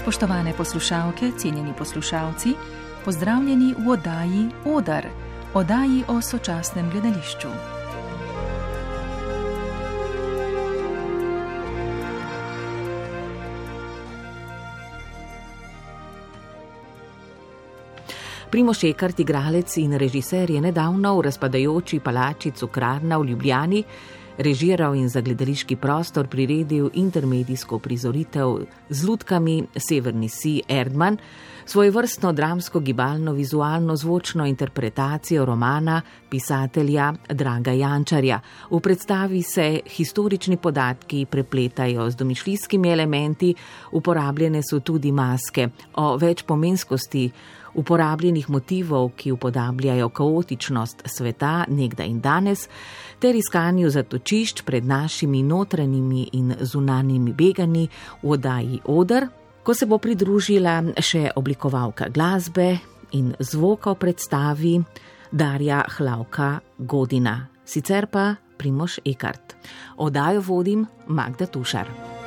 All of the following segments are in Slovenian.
Spoštovane poslušalke, cenjeni poslušalci, pozdravljeni v oddaji Odar, oddaji o sočasnem gledališču. Primoš Ekart, igralec in režiser, je nedavno v razpadajoči palači Cukrarna v Ljubljani režiral in za gledališki prostor priredil intermedijsko prizoritev z lutkami Severni Si Erdman, svoje vrstno dramsko gibalno vizualno zvočno interpretacijo romana pisatelja Draga Jančarja. V predstavi se historični podatki prepletajo z domišljijskimi elementi, uporabljene so tudi maske o večpomenskosti uporabljenih motivov, ki upodabljajo kaotičnost sveta nekdaj in danes, ter iskanju zatočišč pred našimi notranjimi in zunanjimi begani v oddaji Odr, ko se bo pridružila še oblikovalka glasbe in zvoka v predstavi Darja Hlavka Godina, sicer pa Primoš Ekart. Odajo vodim Magda Tušar.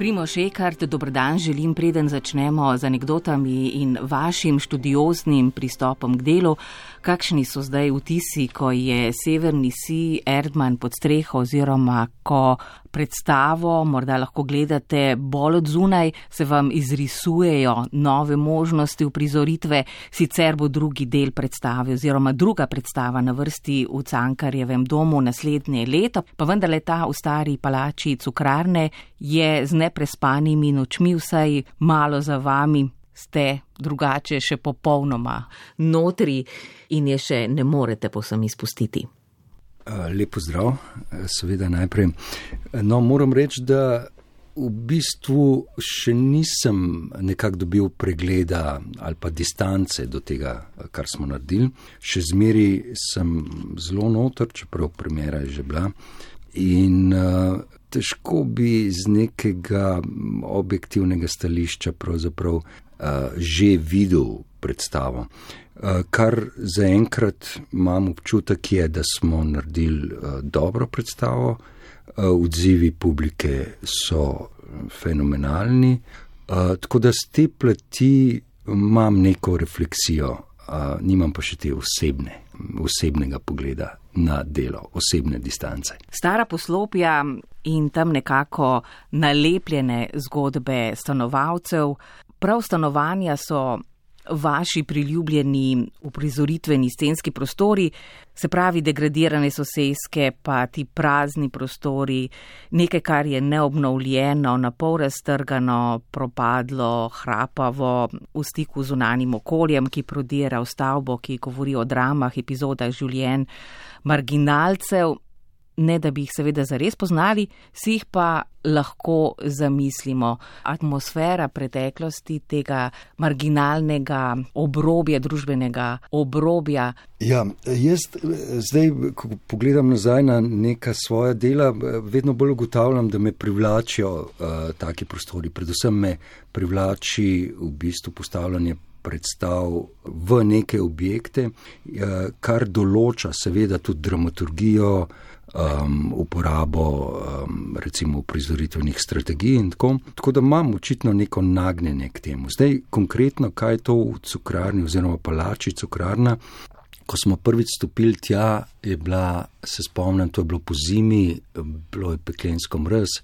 Primo Šekart, dobrodan želim, preden začnemo z anegdotami in vašim študioznim pristopom k delu. Kakšni so zdaj vtisi, ko je Severni Si Erdman pod streho oziroma ko predstavo morda lahko gledate bolj od zunaj, se vam izrisujejo nove možnosti v prizoritve, sicer bo drugi del predstave oziroma druga predstava na vrsti v Cankarjevem domu naslednje leto, pa vendarle ta v stari palači cukrarne je z neprespanimi nočmi vsaj malo za vami. Ste drugače še popolnoma notri in je še ne morete posem izpustiti. Lepo zdrav, seveda najprej. No, moram reči, da v bistvu še nisem nekako dobil pregleda ali pa distance do tega, kar smo naredili. Še zmeri sem zelo notor, čeprav premjera je že bila. In uh, težko bi z nekega objektivnega stališča pravzaprav že videl predstavo. Eh, kar zaenkrat imam občutek je, da smo naredili eh, dobro predstavo, eh, odzivi publike so fenomenalni, tako da z te plati imam neko refleksijo, nimam pa še te osebne, osebnega pogleda na delo, osebne distance. Stara poslopja in tam nekako nalepljene zgodbe stanovalcev, prav stanovanja so vaši priljubljeni uprizoritveni stenski prostori, se pravi degradirane soseske, pa ti prazni prostori, nekaj, kar je neobnovljeno, na pol raztrgano, propadlo, hrapavo, v stiku z unanim okoljem, ki prodira v stavbo, ki govori o dramah, epizodah življenj marginalcev ne da bi jih seveda zares poznali, si jih pa lahko zamislimo. Atmosfera preteklosti tega marginalnega obrobja, družbenega obrobja. Ja, jaz zdaj, ko pogledam nazaj na neka svoja dela, vedno bolj ugotavljam, da me privlačijo uh, taki prostori. Predvsem me privlači v bistvu postavljanje predstav v neke objekte, kar določa seveda tudi dramaturgijo, um, uporabo um, recimo prizoritvenih strategij in tako. Tako da imam očitno neko nagnjenje k temu. Zdaj, konkretno, kaj je to v cukrarni oziroma palači cukrarna. Ko smo prvič stopili tja, je bila, se spomnim, to je bilo po zimi, bilo je peklensko mrz,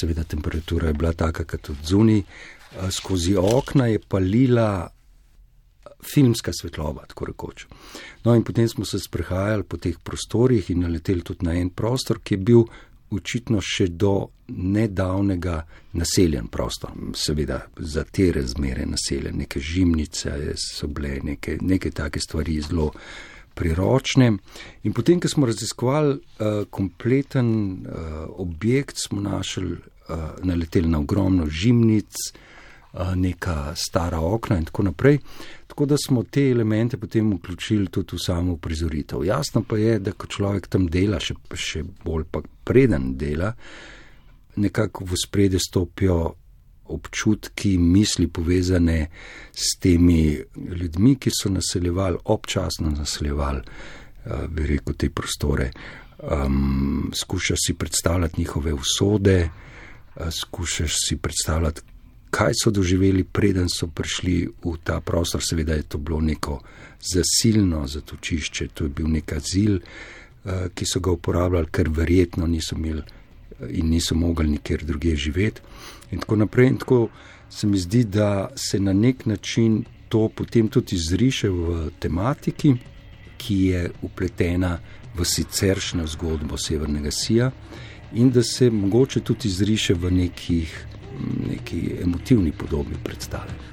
seveda temperatura je bila taka, kot od zuni, skozi okna je palila filmska svetloba, tako rekoč. No, in potem smo se sprehajali po teh prostorih in naleteli tudi na en prostor, ki je bil očitno še do nedavnega naseljen prostor. Seveda za te razmere naseljen, neke žimnice so bile, neke, neke take stvari zelo priročne. In potem, ko smo raziskovali uh, kompleten uh, objekt, smo našli, uh, naleteli na ogromno žimnic, uh, neka stara okna in tako naprej. Tako da smo te elemente potem vključili tudi v samo prizoritev. Jasno pa je, da ko človek tam dela, še, še bolj pa preden dela, nekako v spredje stopijo občutki, misli povezane s temi ljudmi, ki so naseljevali, občasno naseljevali, bi rekel, te prostore. Um, skušaš si predstavljati njihove usode, uh, skušaš si predstavljati, kaj so doživeli, preden so prišli v ta prostor. Seveda je to bilo neko zasilno zatočišče, to je bil nek azil, uh, ki so ga uporabljali, ker verjetno niso imeli in niso mogli nikjer drugje živeti. In tako naprej. In tako se mi zdi, da se na nek način to potem tudi izriše v tematiki, ki je upletena v siceršnjo zgodbo Severnega Sija, in da se mogoče tudi izriše v nekih, neki emotivni podobi predstave.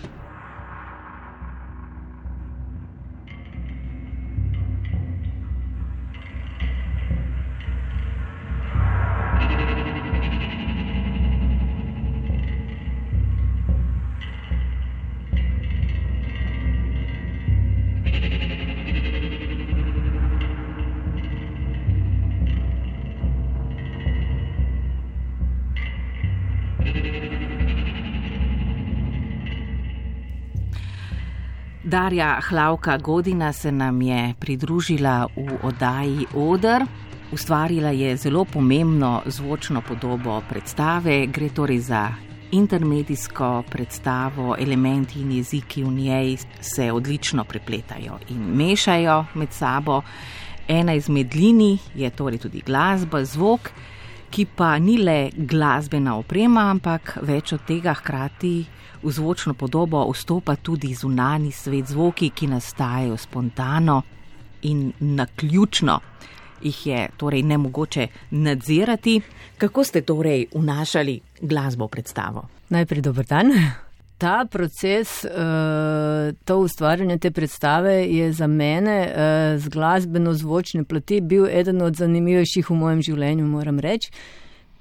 Darja Hlavka Godina se nam je pridružila v oddaji Odr. Ustvarila je zelo pomembno zvočno podobo predstave, gre torej za intermedijsko predstavo, elementi in jeziki v njej se odlično prepletajo in mešajo med sabo. Ena izmed linij je torej tudi glasba, zvok, ki pa ni le glasbena oprema, ampak več od tega hkrati v zvočno podobo vstopa tudi zunani svet zvoki, ki nastajajo spontano in naključno. Jih je torej ne mogoče nadzirati. Kako ste torej vnašali glasbo v predstavo? Najprej dober dan. Ta proces, eh, to ustvarjanje te predstave je za mene eh, z glasbeno zvočne plati bil eden od zanimivejših v mojem življenju, moram reči.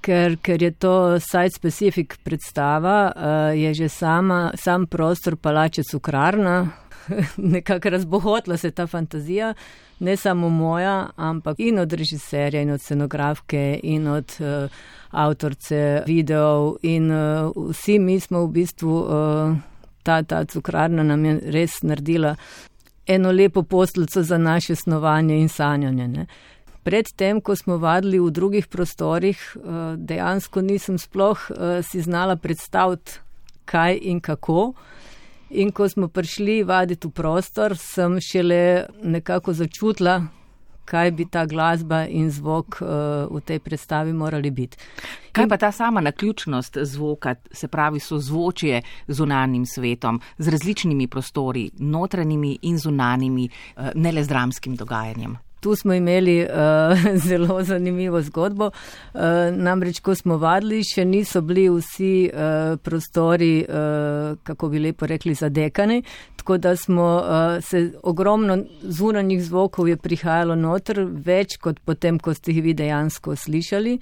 Ker, ker je to site-specific predstava, uh, je že sama, sam prostor palače cukrarna, nekako razbohotla se ta fantazija, ne samo moja, ampak in od režiserja, in od scenografke, in od uh, avtorce videov. In uh, vsi mi smo v bistvu, uh, ta, ta cukrarna nam je res naredila eno lepo posteljico za naše snovanje in sanjanje. Ne predtem, ko smo vadili v drugih prostorih, dejansko nisem sploh si znala predstaviti, kaj in kako. In ko smo prišli vaditi v prostor, sem šele nekako začutila, kaj bi ta glasba in zvok uh, v tej predstavi morali biti. Kaj pa ta sama naključnost zvoka, se pravi, so zvočje z unanim svetom, z različnimi prostori, notranjimi in zunanimi, uh, ne le z dramskim dogajanjem? Tu smo imeli uh, zelo zanimivo zgodbo. Uh, namreč, ko smo vadili, še niso bili vsi uh, prostori, uh, kako bi lepo rekli, zadekani. Tako da smo uh, se ogromno zunanjih zvokov je prihajalo noter, več kot potem, ko ste jih vi dejansko slišali.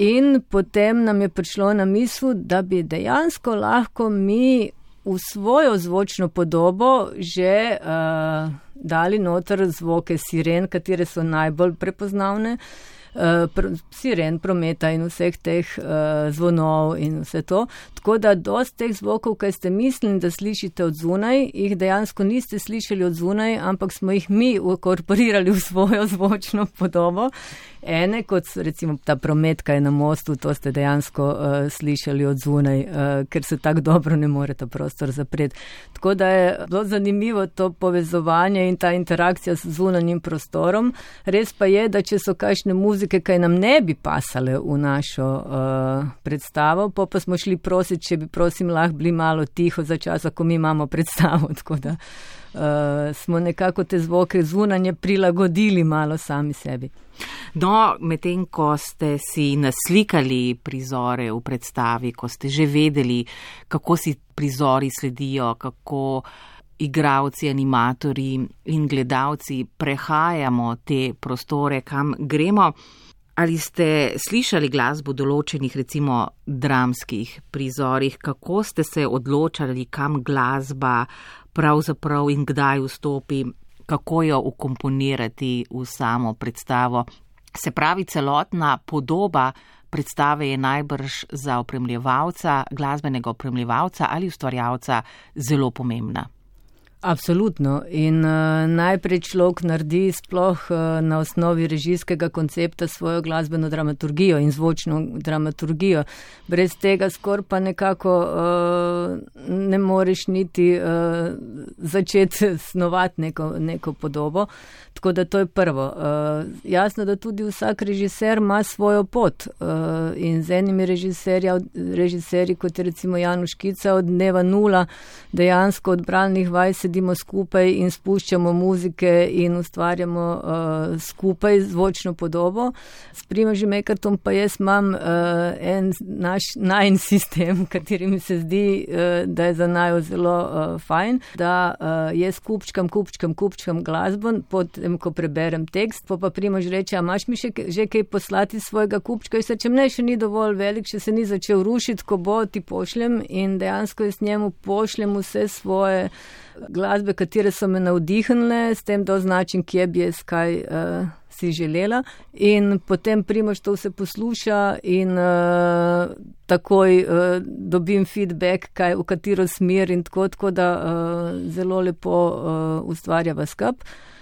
In potem nam je prišlo na misel, da bi dejansko lahko mi v svojo zvočno podobo že uh, dali noter zvoke siren, katere so najbolj prepoznavne. Uh, pr siren, prometa in vseh teh uh, zvonov in vse to. Tako da dost teh zvokov, kaj ste mislili, da slišite od zunaj, jih dejansko niste slišali od zunaj, ampak smo jih mi ukorporirali v svojo zvočno podobo ene, kot recimo ta promet, kaj na mostu, to ste dejansko uh, slišali od zunaj, uh, ker se tako dobro ne more ta prostor zapreti. Tako da je zelo zanimivo to povezovanje in ta interakcija z zunanjim prostorom. Res pa je, da če so kakšne muzike, kaj nam ne bi pasale v našo uh, predstavo, pa, pa smo šli prositi, če bi prosim lahko bili malo tiho za časa, ko mi imamo predstavo. Tako da uh, smo nekako te zvoke zunanje prilagodili malo sami sebi. No, medtem ko ste si naslikali prizore v predstavi, ko ste že vedeli, kako si prizori sledijo, kako igravci, animatori in gledalci prehajamo te prostore, kam gremo. Ali ste slišali glasbo določenih, recimo, dramskih prizorih, kako ste se odločali, kam glasba pravzaprav in kdaj vstopi, kako jo ukomponirati v samo predstavo. Se pravi, celotna podoba predstave je najbrž za opremljevalca, glasbenega opremljevalca ali ustvarjalca zelo pomembna. Absolutno. In uh, najprej človek naredi sploh uh, na osnovi režijskega koncepta svojo glasbeno dramaturgijo in zvočno dramaturgijo. Brez tega skoraj pa nekako uh, ne moreš niti uh, začeti snovati neko, neko podobo. Tako da to je prvo. Uh, jasno, da tudi vsak režiser ima svojo pot uh, in z enimi režiserji, kot je recimo Januš Kica, od dneva nula dejansko od bralnih vaj sedimo skupaj in spuščamo muzike in ustvarjamo uh, skupaj zvočno podobo. S Primožem Ekartom pa jaz imam uh, en naš najn sistem, kateri mi se zdi, uh, da je za najo zelo uh, fajn, da uh, jaz kupčkam, kupčkam, kupčkam glasbo, potem ko preberem tekst, pa pa Primož reče, a imaš mi še že kaj poslati svojega kupčka, jaz rečem, ne, še ni dovolj velik, še se ni začel rušiti, ko bo ti pošljem in dejansko jaz njemu pošljem vse svoje glasbe, katere so me navdihnile, s tem, da označim, kje bi jaz kaj uh, si želela. In potem primoš to vse posluša in uh, takoj uh, dobim feedback, kaj, v katero smer in tako, tako da uh, zelo lepo uh, ustvarja v skup. Eh,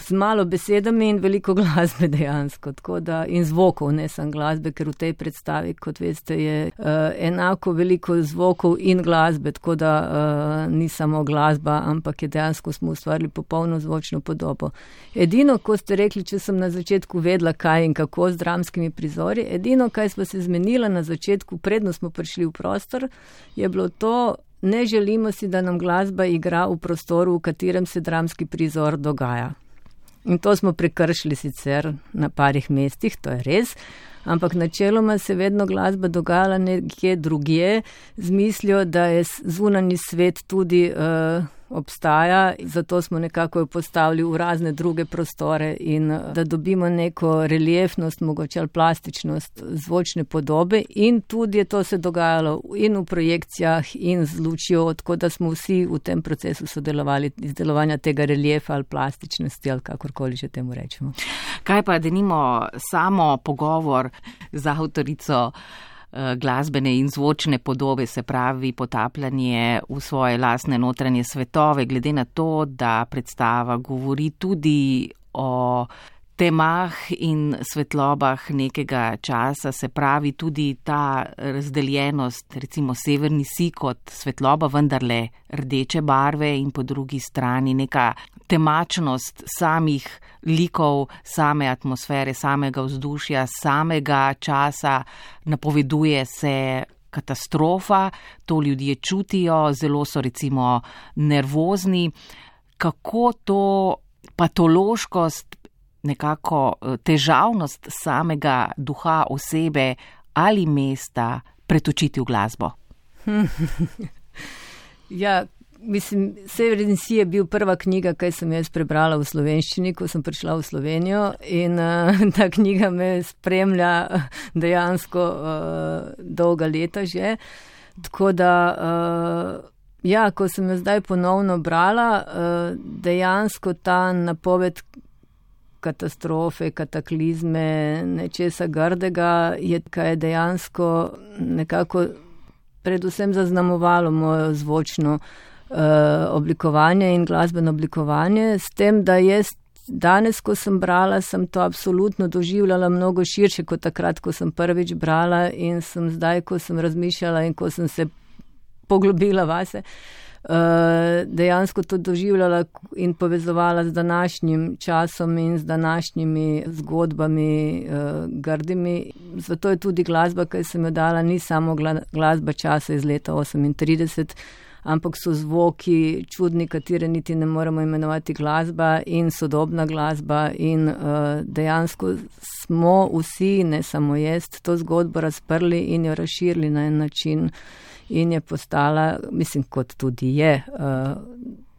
z malo besedami in veliko glasbe dejansko, da, in zvokov, ne samo glasbe, ker v tej predstavi, kot veste, je uh, enako veliko zvokov in glasbe, tako da uh, ni samo glasba, ampak je dejansko smo ustvarili popolno zvočno podobo. Edino, ko ste rekli, če sem na začetku vedla, kaj in kako z dramskimi prizori, edino, kaj smo se zmenila na začetku, predno smo prišli v prostor, je bilo to, Ne želimo si, da nam glasba igra v prostoru, v katerem se dramski prizor dogaja. In to smo prekršili sicer na parih mestih, to je res, ampak načeloma se je vedno glasba dogajala nekje drugje, z mislijo, da je zunani svet tudi. Uh, obstaja, zato smo nekako jo postavili v razne druge prostore in eh, da dobimo neko reliefnost, mogoče plastičnost zvočne podobe in tudi je to se dogajalo in v projekcijah in z lučjo, tako da smo vsi v tem procesu sodelovali izdelovanja tega reliefa ali plastičnosti ali kakorkoli že temu rečemo. Kaj pa, da nimo samo pogovor z avtorico Eh, glasbene in zvočne podobe, se pravi potapljanje v svoje lasne notranje svetove, glede na to, da predstava govori tudi o temah in svetlobah nekega časa, se pravi tudi ta razdeljenost, recimo severni si kot svetloba, vendarle rdeče barve in po drugi strani neka temačnost samih likov, same atmosfere, samega vzdušja, samega časa, napoveduje se katastrofa, to ljudje čutijo, zelo so recimo nervozni. Kako to patološkost, nekako eh, težavnost samega duha osebe ali mesta pretočiti v glasbo? ja, Mislim, Severni si je bil prva knjiga, kaj sem jaz prebrala v slovenščini, ko sem prišla v Slovenijo in uh, ta knjiga me spremlja dejansko uh, dolga leta že. Tako da, uh, ja, ko sem jo zdaj ponovno brala, uh, dejansko ta napoved katastrofe, kataklizme, nečesa grdega je, kaj je dejansko nekako predvsem zaznamovalo mojo zvočno. Eh, oblikovanje in glasbeno oblikovanje, s tem, da jaz danes, ko sem brala, sem to absolutno doživljala mnogo širše kot takrat, ko sem prvič brala in sem zdaj, ko sem razmišljala in ko sem se poglobila vase. Uh, dejansko to doživljala in povezovala z današnjim časom in z današnjimi zgodbami, uh, grdimi. Zato je tudi glasba, ki sem jo dala, ni samo glasba časa iz leta 38 ampak so zvoki čudni, katere niti ne moremo imenovati glasba in sodobna glasba. In uh, dejansko smo vsi, ne samo jaz, to zgodbo razprli in jo razširili na en način, in je postala, mislim, kot tudi je, uh,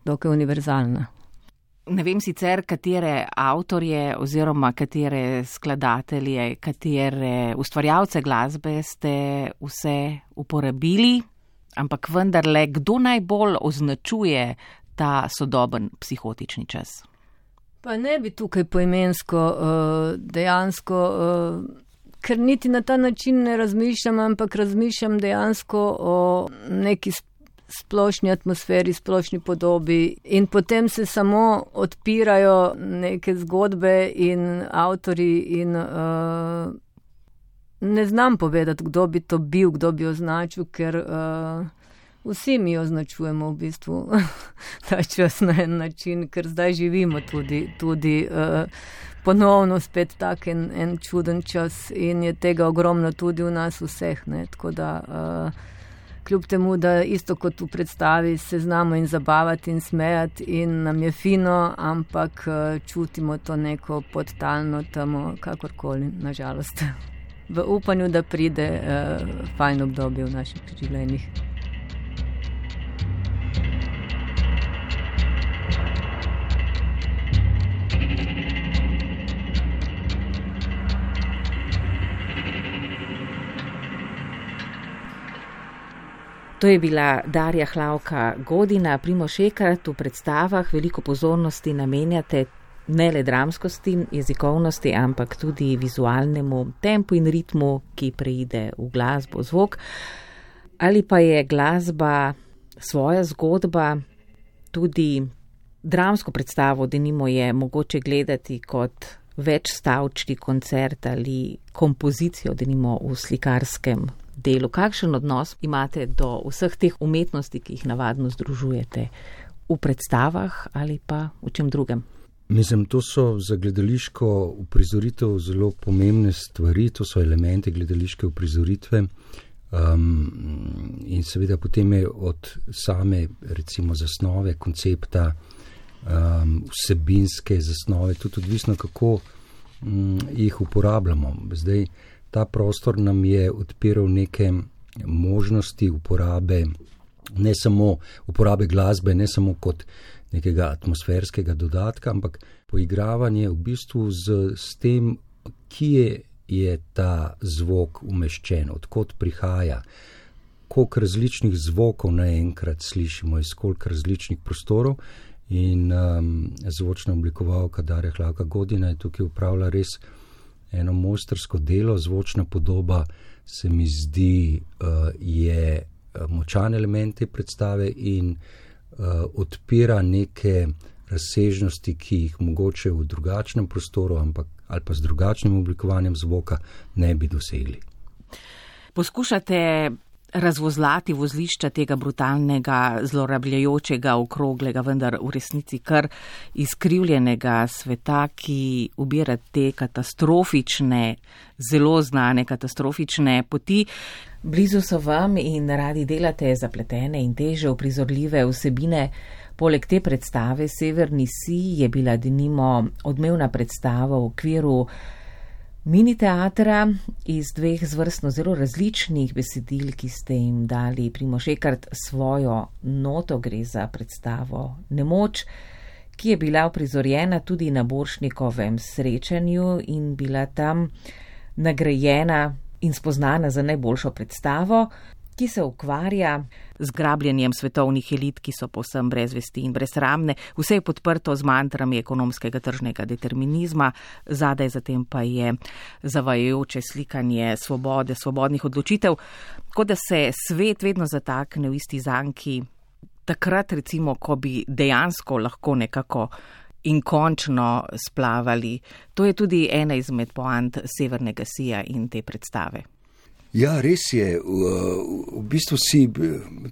dokaj univerzalna. Ne vem sicer, katere avtorje oziroma katere skladatelje, katere ustvarjalce glasbe ste vse uporabili ampak vendarle, kdo najbolj označuje ta sodoben psihotični čas? Pa ne bi tukaj poimensko uh, dejansko, uh, ker niti na ta način ne razmišljam, ampak razmišljam dejansko o neki splošni atmosferi, splošni podobi, in potem se samo odpirajo neke zgodbe in avtori. In, uh, ne znam povedati, kdo bi to bil, kdo bi označil, ker uh, vsi mi označujemo v bistvu ta čas na en način, ker zdaj živimo tudi. tudi uh, Ponovno spet tak en, en čuden čas in je tega ogromno tudi v nas vseh. Ne? Tako da uh, kljub temu, da isto kot v predstavi se znamo in zabavati in smejati in nam je fino, ampak uh, čutimo to neko podtalno temo, kakorkoli, nažalost. v upanju, da pride uh, fajn obdobje v naših življenjih. To je bila Darja Hlavka Godina, Primošekrat v predstavah. Veliko pozornosti namenjate ne le dramskosti, jezikovnosti, ampak tudi vizualnemu tempu in ritmu, ki preide v glasbo, zvok. Ali pa je glasba svoja zgodba, tudi dramsko predstavo, da nimo je mogoče gledati kot večstavčni koncert ali kompozicijo, da nimo v slikarskem delu. Kakšen odnos imate do vseh teh umetnosti, ki jih navadno združujete v predstavah ali pa v čem drugem? Mislim, to so za gledališko uprizoritev zelo pomembne stvari, to so elementi gledališke uprizoritve. Um, in seveda potem je od same, recimo, zasnove, koncepta, um, vsebinske zasnove, tudi odvisno, kako um, jih uporabljamo. Zdaj, ta prostor nam je odpiral neke možnosti uporabe, ne samo uporabe glasbe, ne samo kot nekega atmosferskega dodatka, ampak poigravanje v bistvu z, z tem, kje je ta zvok umeščen, odkot prihaja, koliko različnih zvokov naenkrat slišimo iz koliko različnih prostorov. In um, zvočna oblikovalka Darja Hlavka Godina je tukaj upravila res eno mojstrsko delo, zvočna podoba se mi zdi, uh, je močan element te predstave in uh, odpira neke razsežnosti, ki jih mogoče v drugačnem prostoru ampak, ali pa z drugačnim oblikovanjem zvoka ne bi dosegli. Poskušate razvozlati vozlišča tega brutalnega, zlorabljajočega, okroglega, vendar v resnici kar izkrivljenega sveta, ki ubira te katastrofične, zelo znane katastrofične poti. Blizu so vam in radi delate zapletene in teže uprizorljive vsebine. Poleg te predstave Severni Si je bila denimo odmevna predstava v okviru mini teatra iz dveh zvrstno zelo različnih besedil, ki ste jim dali Primošekart svojo noto, gre za predstavo Nemoč, ki je bila uprizorjena tudi na Boršnikovem srečanju in bila tam nagrajena in spoznana za najboljšo predstavo ki se ukvarja z grabljenjem svetovnih elit, ki so posem brezvesti in brezramne. Vse je podprto z mantrami ekonomskega tržnega determinizma, zadaj zatem pa je zavajajoče slikanje svobode, svobodnih odločitev, kot da se svet vedno zatakne v isti zanki. Takrat, recimo, ko bi dejansko lahko nekako in končno splavali. To je tudi ena izmed poant Severnega Sija in te predstave. Ja, res je. V, bistvu si,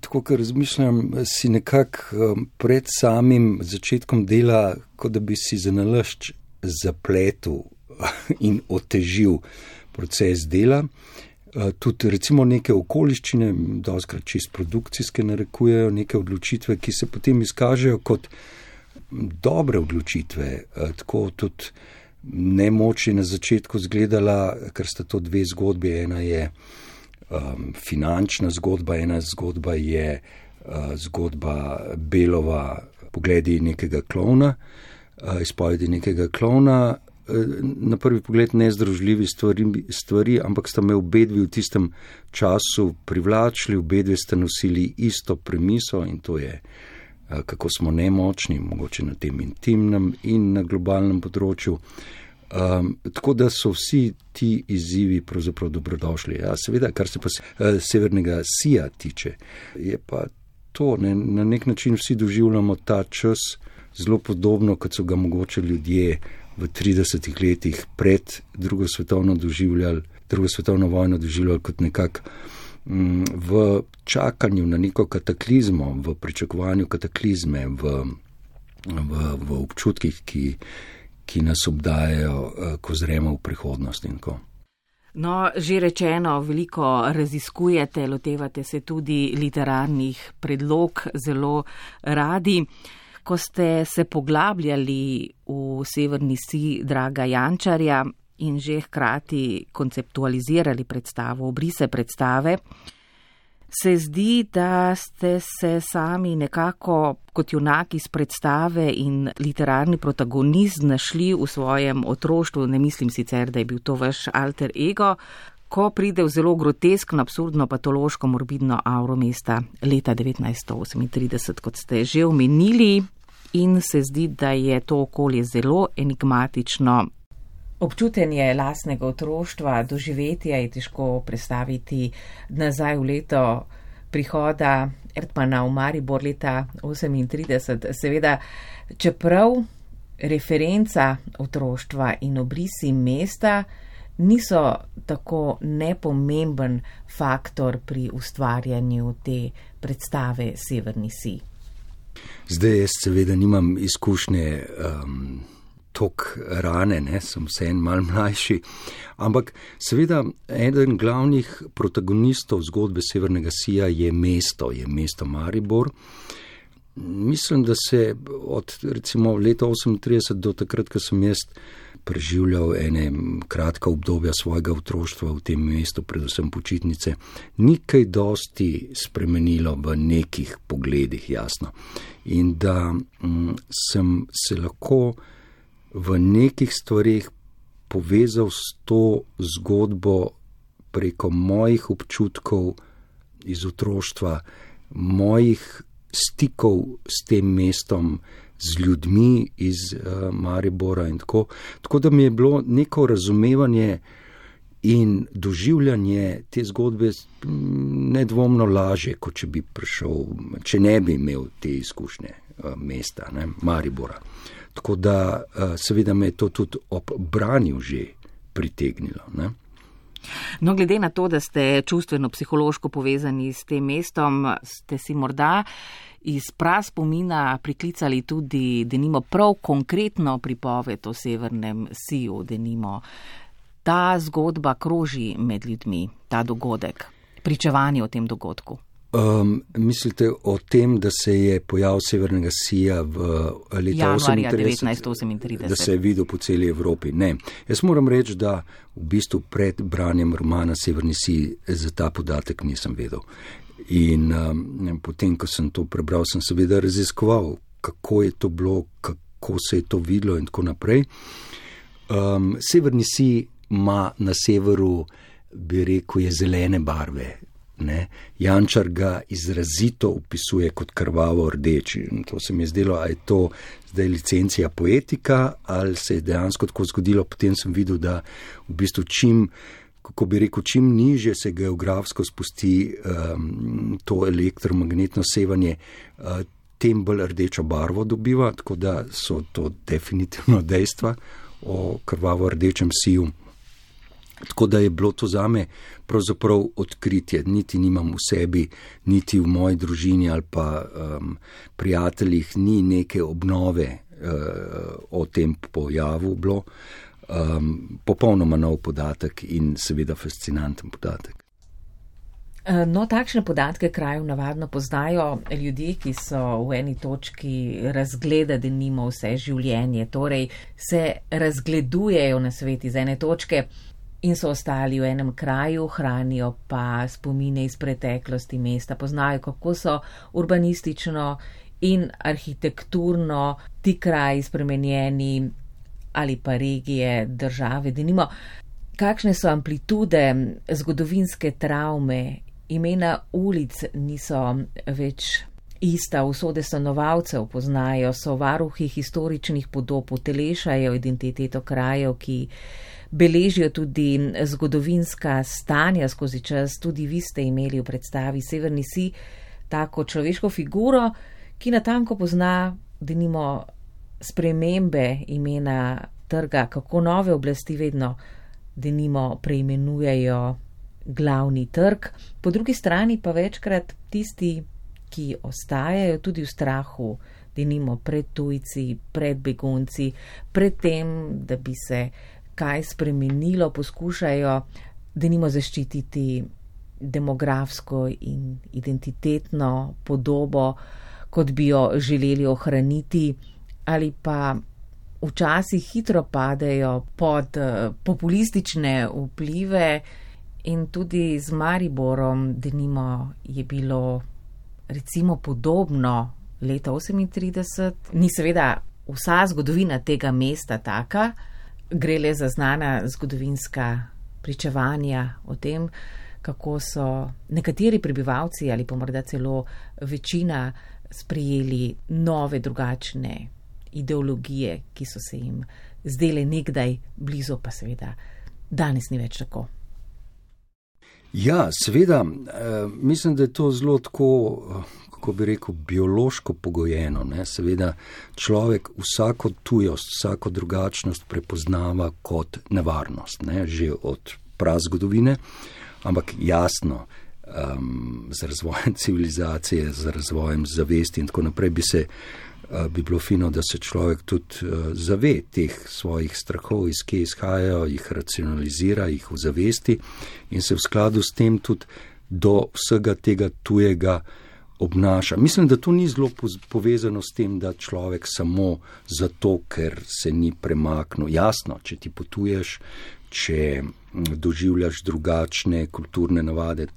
tako kar razmišljam, si nekako um, pred samim začetkom dela, kot da bi si za nalašč zapletel in otežil proces dela. Uh, tudi recimo neke okoliščine, doskrat čist produkcijske, narekujejo neke odločitve, ki se potem izkažejo kot dobre odločitve. Uh, tako tudi nemoč je na začetku izgledala, ker sta to dve zgodbi. Ena je um, finančna zgodba, ena zgodba je uh, zgodba Belova, pogledi nekega klona, uh, izpovedi nekega klona. Uh, na prvi pogled nezdružljivi stvari, stvari, ampak sta me obedvi v tistem času privlačili, obedvi sta nosili isto premiso in to je, uh, kako smo nemočni, mogoče na tem intimnem in na globalnem področju. Um, tako da so vsi ti izzivi pravzaprav dobrodošli. Ja, seveda, kar se pa uh, severnega sija tiče, je pa to. Ne? Na nek način vsi doživljamo ta čas zelo podobno, kot so ga mogoče ljudje v 30 letih pred drugo svetovno, drugo svetovno vojno doživljali kot nekak mm, v čakanju na neko kataklizmo, v pričakovanju kataklizme, v, v, v občutkih, ki, ki nas obdajajo, eh, ko zremo v prihodnost in ko. No, že rečeno, veliko raziskujete, lotevate se tudi literarnih predlog zelo radi. Ko ste se poglabljali v severni si draga Jančarja in že hkrati konceptualizirali predstavo, obrise predstave, se zdi, da ste se sami nekako kot junak iz predstave in literarni protagonist našli v svojem otroštvu, ne mislim sicer, da je bil to vaš alter ego, ko pride v zelo groteskno, absurdno, patološko, morbidno auro mesta leta 1938, kot ste že omenili. In se zdi, da je to okolje zelo enigmatično, Občutenje lastnega otroštva, doživetja je težko predstaviti nazaj v leto prihoda Erdmana v Maribor leta 1938. Seveda, čeprav referenca otroštva in obrisi mesta niso tako nepomemben faktor pri ustvarjanju te predstave Severni Si. Zdaj jaz seveda nimam izkušnje. Um tok rane, ne, sem vse en mal mlajši. Ampak seveda eden glavnih protagonistov zgodbe Severnega Sija je mesto, je mesto Maribor. Mislim, da se od recimo leta 38 do takrat, ko sem jaz preživljal ene kratka obdobja svojega otroštva v tem mestu, predvsem počitnice, ni kaj dosti spremenilo v nekih pogledih, jasno. In da m, mm, sem se lahko v nekih stvarih povezal s to zgodbo preko mojih občutkov iz otroštva, mojih stikov s tem mestom, z ljudmi iz uh, Maribora in tako. Tako da mi je bilo neko razumevanje in doživljanje te zgodbe nedvomno lažje, kot če bi prišel, če ne bi imel te izkušnje uh, mesta, ne, Maribora. Uh, Tako da eh, seveda me je to tudi ob branju že pritegnilo. Ne? No, glede na to, da ste čustveno, psihološko povezani s tem mestom, ste si morda iz pras pomina priklicali tudi, da nimo prav konkretno pripoved o severnem siju, da nimo ta zgodba kroži med ljudmi, ta dogodek, pričevanje o tem dogodku. Um, mislite o tem, da se je pojav Severnega Sija v letu 1938, da se je videl po celi Evropi? Ne. Jaz moram reči, da v bistvu pred branjem romana Severni Sij za ta podatek nisem vedel. In um, potem, ko sem to prebral, sem seveda raziskoval, kako je to bilo, kako se je to videlo in tako naprej. Um, Severni Sij ima na severu, bi rekel, je zelene barve. Ne? Jančar ga izrazito opisuje kot krvavo rdeč. To se mi je zdelo, ali je to zdaj licencija poetika ali se je dejansko tako zgodilo. Potem sem videl, da v bistvu čim, kako bi rekel, čim niže se geografsko spusti um, to elektromagnetno sevanje, uh, tem bolj rdečo barvo dobiva, tako da so to definitivno dejstva o krvavo rdečem siju. Tako da je bilo to za me pravzaprav odkritje. Niti nimam v sebi, niti v moji družini ali pa um, prijateljih, ni neke obnove uh, o tem pojavu bilo. Um, popolnoma nov podatek in seveda fascinanten podatek. Uh, no, takšne podatke krajev navadno poznajo ljudje, ki so v eni točki razgleda, da nima vse življenje, torej se razgledujejo na svet iz ene točke in so ostali v enem kraju, hranijo pa spomine iz preteklosti mesta, poznajo, kako so urbanistično in arhitekturno ti kraji spremenjeni ali pa regije države. Denimo, kakšne so amplitude zgodovinske travme, imena ulic niso več. Ista usode stanovalcev poznajo, so varuhi historičnih podob, utelešajo identiteto krajev, ki beležijo tudi zgodovinska stanja skozi čas, tudi vi ste imeli v predstavi Severni Si tako človeško figuro, ki natanko pozna, da nimo spremembe imena trga, kako nove oblasti vedno, da nimo preimenujejo glavni trg, po drugi strani pa večkrat tisti, ki ostajajo tudi v strahu, da nimo pred tujci, pred begunci, pred tem, da bi se kaj spremenilo, poskušajo, da nimo zaščititi demografsko in identitetno podobo, kot bi jo želeli ohraniti, ali pa včasih hitro padejo pod uh, populistične vplive in tudi z Mariborom, denimo, je bilo recimo podobno leta 38. Ni seveda vsa zgodovina tega mesta taka, gre le za znana zgodovinska pričevanja o tem, kako so nekateri prebivalci ali pa morda celo večina sprijeli nove, drugačne ideologije, ki so se jim zdele nekdaj blizu, pa seveda danes ni več tako. Ja, seveda, eh, mislim, da je to zelo tako, eh, kako bi rekel, biološko pogojeno. Ne? Seveda, človek vsako tujost, vsako drugačnost prepoznava kot nevarnost, ne? že od prazgodovine, ampak jasno, um, z razvojem civilizacije, z razvojem zavesti in tako naprej bi se. Uh, bi bilo fino, da se človek tudi uh, zave teh svojih strahov, iz kje izhajajo, jih racionalizira, jih ozavesti in se v skladu s tem tudi do vsega tega tujega obnaša. Mislim, da to ni zelo povezano s tem, da človek samo zato, ker se ni premaknil. Jasno, če ti potuješ, če doživljaš drugačne kulturne navade,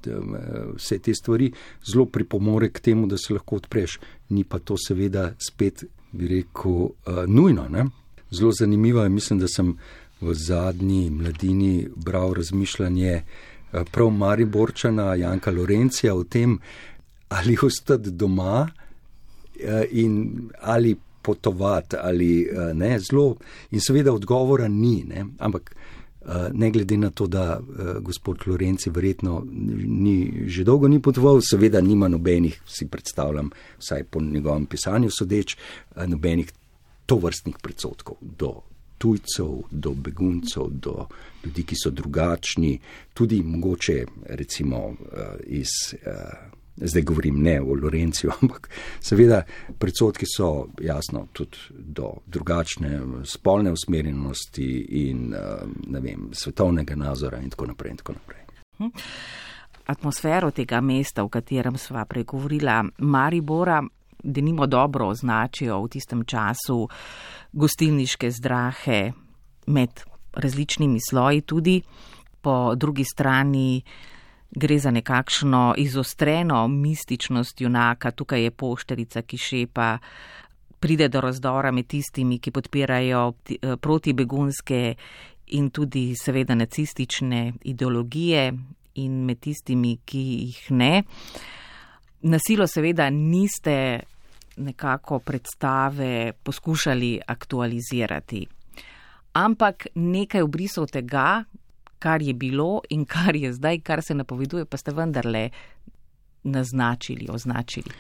vse te stvari zelo pripomore k temu, da se lahko odpreš. Ni pa to seveda spet, bi rekel, nujno. Ne? Zelo zanimivo je, mislim, da sem v zadnji mladini bral razmišljanje prav Mariborčana Janka Lorencija o tem, ali ostati doma in ali potovati ali ne, zelo. In seveda odgovora ni, ne? ampak Eh, ne glede na to, da gospod Lorenci verjetno ni, že dolgo ni potoval, seveda nima nobenih, si predstavljam, vsaj po njegovem pisanju sodeč, nobenih tovrstnih predsotkov do tujcev, do beguncev, do ljudi, ki so drugačni, tudi mogoče recimo iz. Zdaj govorim ne o Lorenciju, ampak seveda predsotki so jasno tudi do drugačne spolne usmerjenosti in eh, vem, svetovnega nazora in tako naprej. In tako naprej. Hm. Atmosfero tega mesta, v katerem sva pregovorila, Maribora, da nimo dobro označijo v tistem času gostilniške zdrahe med različnimi sloji, tudi po drugi strani Gre za nekakšno izostreno mističnost junaka, tukaj je pošterica, ki šepa, pride do razdora med tistimi, ki podpirajo eh, protibegunske in tudi seveda nacistične ideologije in med tistimi, ki jih ne. Nasilo seveda niste nekako predstave poskušali aktualizirati. Ampak nekaj obrisov tega, kar je bilo in kar je zdaj, kar se napoveduje, pa ste vendarle naznačili, označili.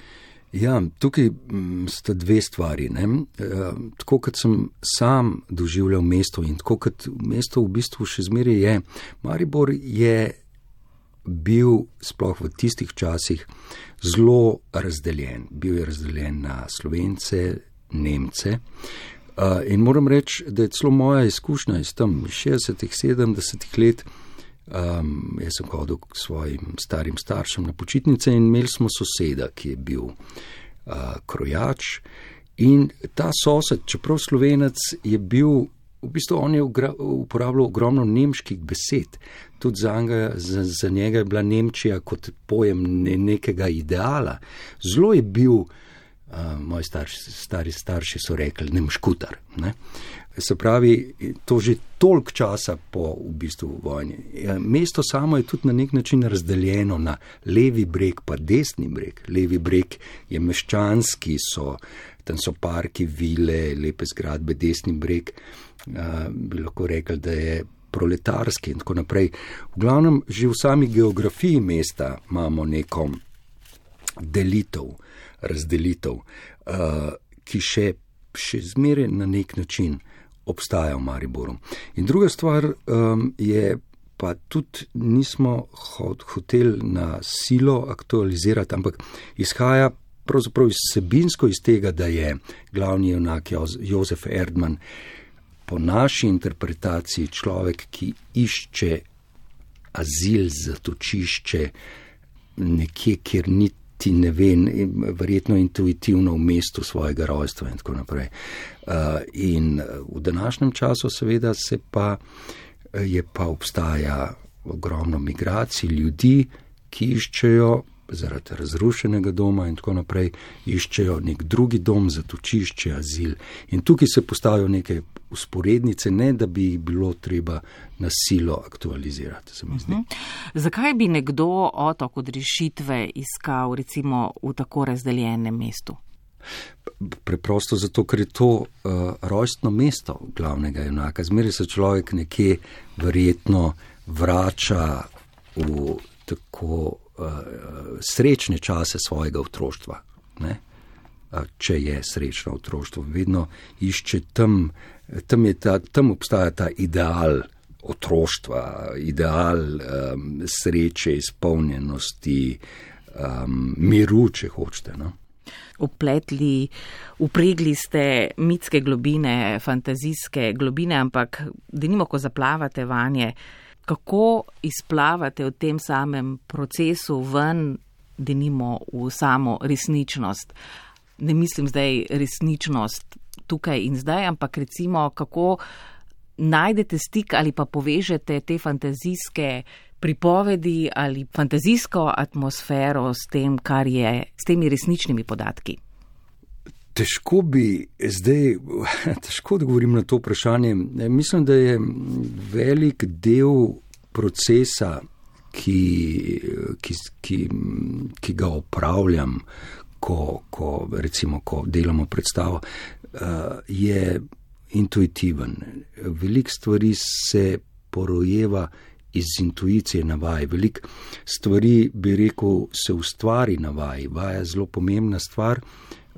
Ja, tukaj mm, sta dve stvari. Eh, tako kot sem sam doživljal mesto in tako kot mesto v bistvu še zmeraj je, Maribor je bil sploh v tistih časih zelo razdeljen. Bil je razdeljen na Slovence, Nemce, in moram reči, da je celo moja izkušnja iz tam 60-ih, 70-ih let. Um, jaz sem hodil k svojim starim staršem na počitnice in imeli smo soseda, ki je bil uh, krojač. In ta sosed, čeprav slovenec, je bil, v bistvu on je uporabljal ogromno nemških besed. Tudi za, njega, za, za njega je bila Nemčija kot pojem ne, nekega ideala. Zelo je bil moji starši, stari starši so rekli, ne moškutar. Ne? Se pravi, to že toliko časa po v bistvu vojni. Ja, mesto samo je tudi na nek način razdeljeno na levi breg, pa desni breg. Levi breg je meščanski, so, tam so parki, vile, lepe zgradbe, desni breg uh, bi lahko rekel, da je proletarski in tako naprej. V glavnem, že v sami geografiji mesta imamo neko delitev, razdelitev, uh, ki še, še zmeraj na nek način obstaja v Mariboru. In druga stvar um, je, pa tudi nismo hoteli na silo aktualizirati, ampak izhaja pravzaprav izsebinsko iz tega, da je glavni junak Jozef Erdman po naši interpretaciji človek, ki išče azil, zatočišče nekje, kjer niti ne ve, verjetno intuitivno v mestu svojega rojstva in tako naprej. Uh, in v današnjem času seveda se pa je pa obstaja ogromno migracij ljudi, ki iščejo zaradi razrušenega doma in tako naprej, iščejo nek drugi dom, zatočišče, azil. In tukaj se postavijo neke usporednice, ne da bi jih bilo treba na silo aktualizirati. Uh mhm. -huh. Zakaj bi nekdo otok od rešitve iskal recimo v tako razdeljenem mestu? Preprosto zato, ker je to uh, rojstno mesto glavnega junaka. Zmeri se človek nekje verjetno vrača v tako srečne čase svojega otroštva. Ne? Če je srečno otroštvo, vedno išče tam, tam, ta, tam obstaja ta ideal otroštva, ideal um, sreče, izpolnjenosti, um, miru, če hočete. No? Upletli, upregli ste mitske globine, fantazijske globine, ampak da nimo, ko zaplavate vanje, kako izplavate v tem samem procesu ven, da nimo v samo resničnost. Ne mislim zdaj resničnost tukaj in zdaj, ampak recimo, kako najdete stik ali pa povežete te fantazijske pripovedi ali fantazijsko atmosfero s tem, kar je, s temi resničnimi podatki? Težko bi zdaj, težko odgovorim na to vprašanje. Mislim, da je velik del procesa, ki, ki, ki, ki ga opravljam, ko, ko, recimo, ko delamo predstavo, eh, je intuitiven. Veliko stvari se porojeva iz intuicije na vaj. Veliko stvari, bi rekel, se ustvari na vaj. Vaja je zelo pomembna stvar.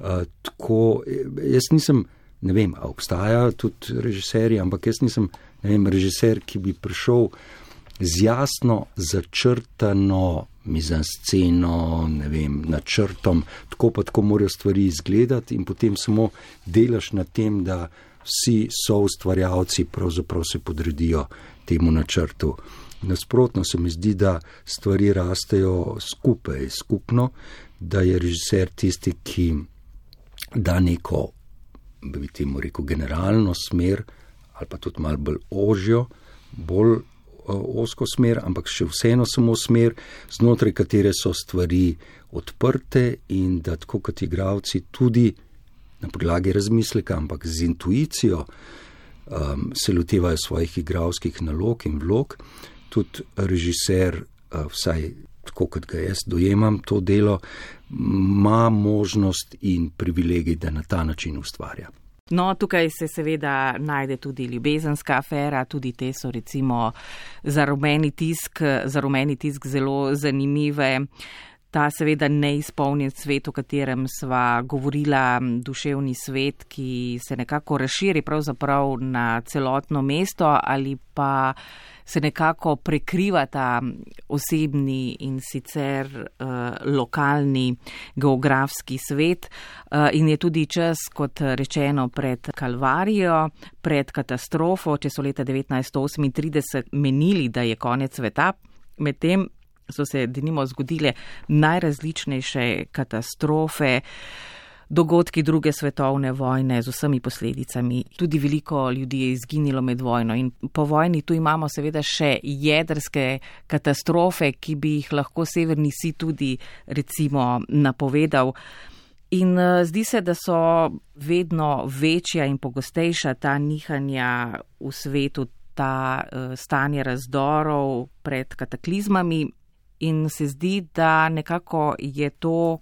Uh, tako, jaz nisem, ne vem, obstajajo tudi režiserji, ampak jaz nisem vem, režiser, ki bi prišel z jasno začrtano mizansceno, ne vem, načrtom, tako pa tako morajo stvari izgledati in potem samo delaš na tem, da vsi so ustvarjalci pravzaprav se podredijo temu načrtu. Nasprotno se mi zdi, da stvari rastejo skupaj, skupno, da je režiser tisti, ki da neko, bi temu rekel, generalno smer ali pa tudi malo bolj ožjo, bolj osko smer, ampak še vseeno samo smer, znotraj katere so stvari odprte in da tako kot igravci tudi na podlagi razmisleka, ampak z intuicijo um, se lotevajo svojih igravskih nalog in vlog. Tudi režiser, vsaj tako kot ga jaz dojemam to delo, ima možnost in privilegij, da na ta način ustvarja. No, tukaj se seveda najde tudi ljubezenska afera, tudi te so recimo za rumeni tisk, za rumeni tisk zelo zanimive. Ta seveda neizpolnjen svet, o katerem sva govorila, duševni svet, ki se nekako razširi pravzaprav na celotno mesto ali pa se nekako prekrivata osebni in sicer uh, lokalni geografski svet uh, in je tudi čas, kot rečeno, pred kalvarijo, pred katastrofo, če so leta 1938 menili, da je konec sveta, medtem so se denimo zgodile najrazličnejše katastrofe. Uh, dogodki druge svetovne vojne z vsemi posledicami. Tudi veliko ljudi je izginilo med vojno in po vojni tu imamo seveda še jedrske katastrofe, ki bi jih lahko severni si tudi recimo napovedal. In eh, zdi se, da so vedno večja in pogostejša ta nihanja v svetu, ta uh, stanje razdorov pred kataklizmami in se zdi, da nekako je to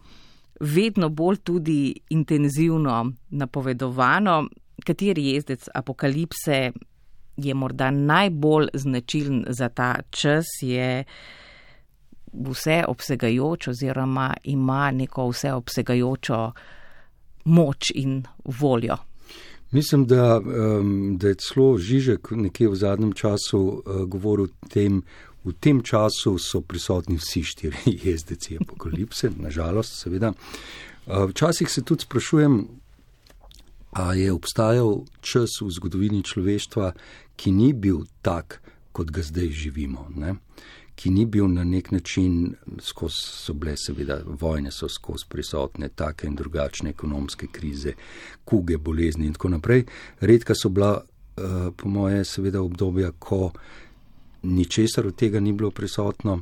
vedno bolj tudi intenzivno napovedovano, kateri jezdec apokalipse je morda najbolj značilen za ta čas, je vseobsegajoč oziroma ima neko vseobsegajočo moč in voljo. Mislim, da, um, da je celo Žižek nekje v zadnjem času uh, govoril o tem, v tem času so prisotni vsi štiri jezdeci apokalipse, nažalost, seveda. Uh, včasih se tudi sprašujem, a je obstajal čas v zgodovini človeštva, ki ni bil tak, kot ga zdaj živimo. Ne? ki ni bil na nek način, skozi so bile seveda vojne, so skozi prisotne, take in drugačne ekonomske krize, kuge, bolezni in tako naprej. Redka so bila, uh, po moje, seveda obdobja, ko ničesar od tega ni bilo prisotno.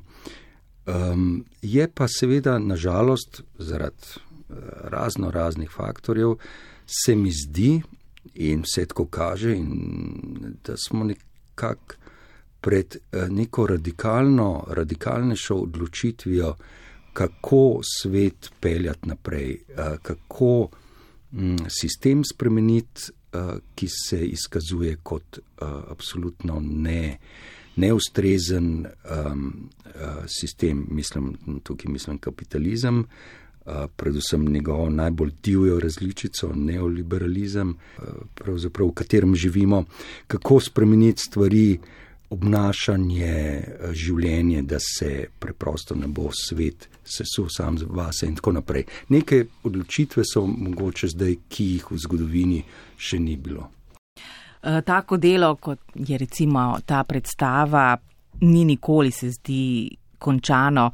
Um, je pa seveda, nažalost, zaradi uh, razno raznih faktorjev, se mi zdi in vse tako kaže, in, da smo nekako pred eh, neko radikalno, radikalnejšo odločitvijo, kako svet peljati naprej, eh, kako mm, sistem spremeniti, eh, ki se izkazuje kot absolutno ne. Neustrezen um, sistem, mislim, tukaj mislim kapitalizem, uh, predvsem njegovo najbolj divjo različico, neoliberalizem, uh, v katerem živimo, kako spremeniti stvari, uh, obnašanje, eh, življenje, da se preprosto ne bo svet sesul sam z vase in tako naprej. Neke odločitve so mogoče zdaj, ki jih v zgodovini še ni bilo. Eh, tako delo, kot je recimo ta predstava, ni nikoli se zdi končano.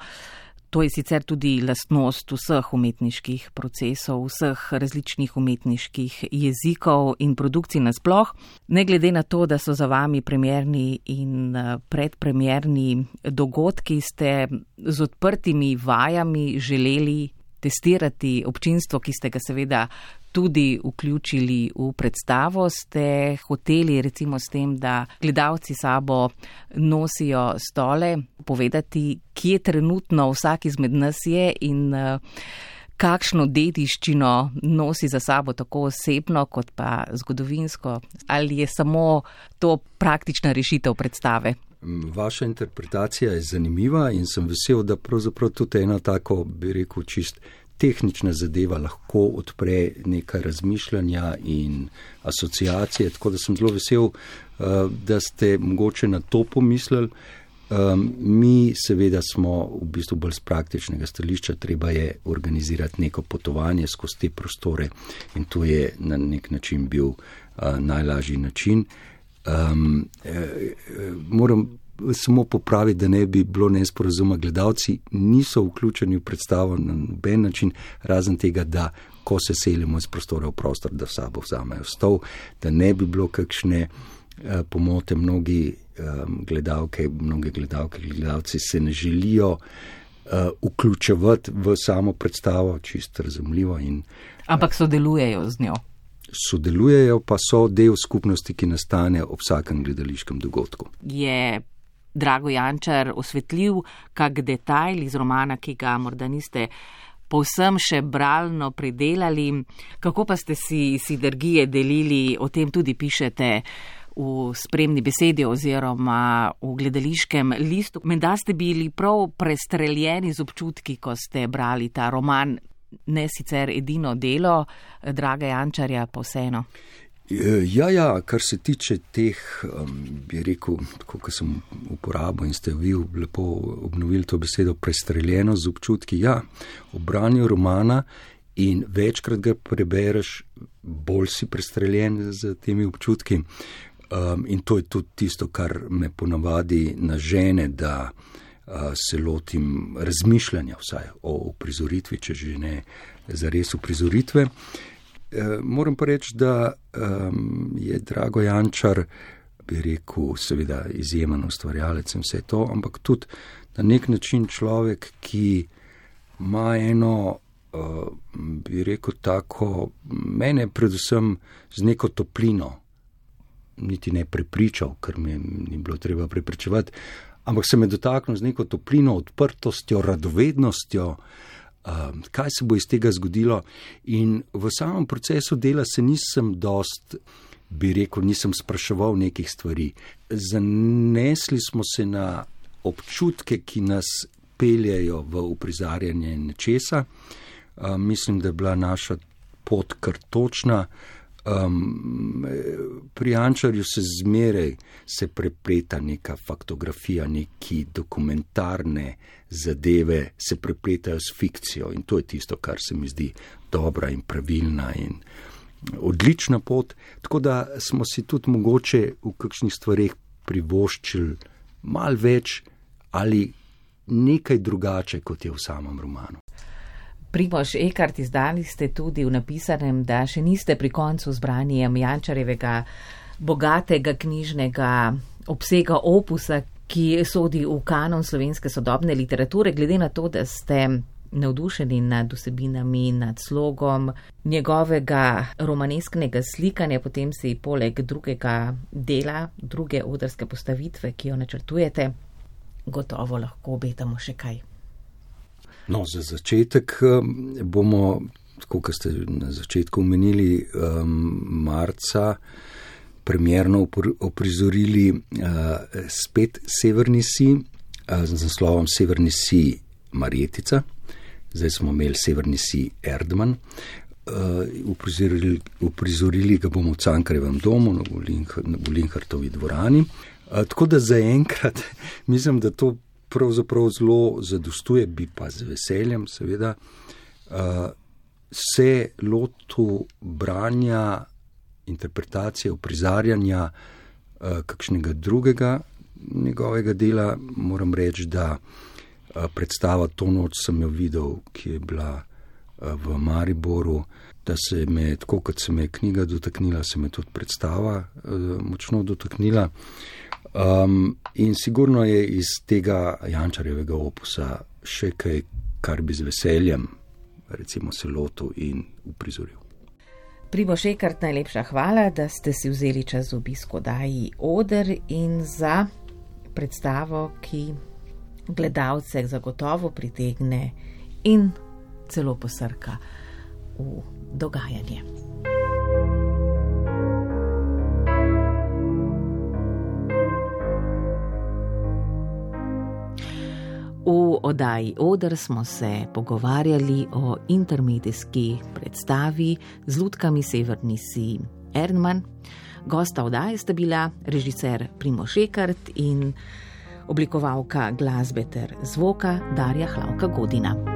To je sicer tudi lastnost vseh umetniških procesov, vseh različnih umetniških jezikov in produkcij nasploh. Ne glede na to, da so za vami premjerni in eh, predpremjerni dogodki, ste z odprtimi vajami želeli testirati občinstvo, ki ste ga seveda tudi vključili v predstavo, ste hoteli recimo s tem, da gledalci sabo nosijo stole, povedati, kje trenutno vsak izmed nas je in eh, kakšno dediščino nosi za sabo tako osebno kot pa zgodovinsko, ali je samo to praktična rešitev predstave. Vaša interpretacija je zanimiva in sem vesel, da pravzaprav tudi ena tako, bi rekel, čist tehnična zadeva lahko odpre neka razmišljanja in asociacije. Tako da sem zelo vesel, eh, da ste mogoče na to pomislili. Mi seveda smo v bistvu bolj z praktičnega stališča, treba je organizirati neko potovanje skozi te prostore in to je na nek način bil eh, najlažji način. Um, moram samo popraviti, da ne bi bilo nesporazuma. Gledalci niso vključeni v predstavo na noben način, razen tega, da ko se selimo iz prostora v prostor, da sabo vzamejo stol, da ne bi bilo kakšne uh, pomote. Mnogi um, gledalke, mnoge gledalke, gledalci se ne želijo uh, vključevati v samo predstavo, čisto razumljivo. In, uh, Ampak sodelujejo z njo. Sodelujejo pa so del skupnosti, ki nastane ob vsakem gledališkem dogodku. Je Drago Jančar osvetljiv kak detajl iz romana, ki ga morda niste povsem še bralno predelali. Kako pa ste si sinergije delili, o tem tudi pišete v spremni besedi oziroma v gledališkem listu. Menda ste bili prav prestreljeni z občutki, ko ste brali ta roman, ne sicer edino delo Draga Jančarja, pa vseeno. Ja, ja, kar se tiče teh, um, bi rekel, kot sem uporabil in ste vi lepo obnovili to besedo, prestreljeno z občutki. Ja, v branju romana in večkrat ga prebereš, bolj si prestreljen z temi občutki. Um, in to je tudi tisto, kar me ponavadi nažene, da uh, se lotim razmišljanja vsaj o uprizoritvi, če že ne zares uprizoritve. Eh, moram pa reči, da um, je Drago Jančar, bi rekel, seveda izjemen ustvarjalec in vse to, ampak tudi na nek način človek, ki ima eno, uh, bi rekel, tako, mene predvsem z neko toplino, niti ne prepričal, ker me ni bilo treba prepričevati, ampak se me dotaknil z neko toplino, odprtostjo, radovednostjo. Um, kaj se bo iz tega zgodilo. In v samem procesu dela se nisem dost, bi rekel, nisem spraševal nekih stvari. Zanesli smo se na občutke, ki nas peljejo v uprizarjanje nečesa. Mislim, da je bila naša pot kar točna. Um, pri Ančarju se zmeraj se prepleta neka faktografija, neki dokumentarne zadeve, se prepletajo s fikcijo in to je tisto, kar se mi zdi dobra in pravilna in odlična pot. Tako da smo si tudi mogoče v kakšnih stvarih privoščili mal več ali nekaj drugače, kot je v samem romanu. Primož Ekart, izdali ste tudi v napisanem, da še niste pri koncu zbranjem Jančarevega bogatega knjižnega obsega opusa, ki sodi v kanon slovenske sodobne literature, glede na to, da ste navdušeni nad vsebinami, nad slogom njegovega romanesknega slikanja, potem si poleg drugega dela, druge odrske postavitve, ki jo načrtujete, gotovo lahko obetamo še kaj. No, za začetek um, bomo, kot ste na začetku omenili, um, marca premjerno oprizorili uh, spet Severni Si uh, z naslovom Severni Si Marjetica. Zdaj smo imeli Severni Si Erdman. Uh, uprizorili, ga bomo v Cankarevem domu na Bulinhartovi dvorani. Uh, tako da zaenkrat mislim, da to pravzaprav zelo zadostuje, bi pa z veseljem, seveda, uh, se lotu branja, interpretacije, uprizarjanja uh, kakšnega drugega njegovega dela. Moram reči, da uh, predstava to noč sem jo videl, ki je bila uh, v Mariboru. Da se me, tako kot se me je knjiga dotaknila, se me tudi predstava uh, močno dotaknila. Um, in sigurno je iz tega Jančarjevega opusa še kaj, kar bi z veseljem, recimo, se lotil in uprizoril. Primo še kar najlepša hvala, da ste si vzeli čas za obisko Daji Oder in za predstavo, ki gledalce zagotovo pritegne in celo posrka v dogajanje. V oddaji Oder smo se pogovarjali o intermedijski predstavi z lutkami Severni Si Erdman. Gosta oddaje sta bila režiser Primo Šekart in oblikovalka glasbe ter zvoka Darja Hlavka Godina.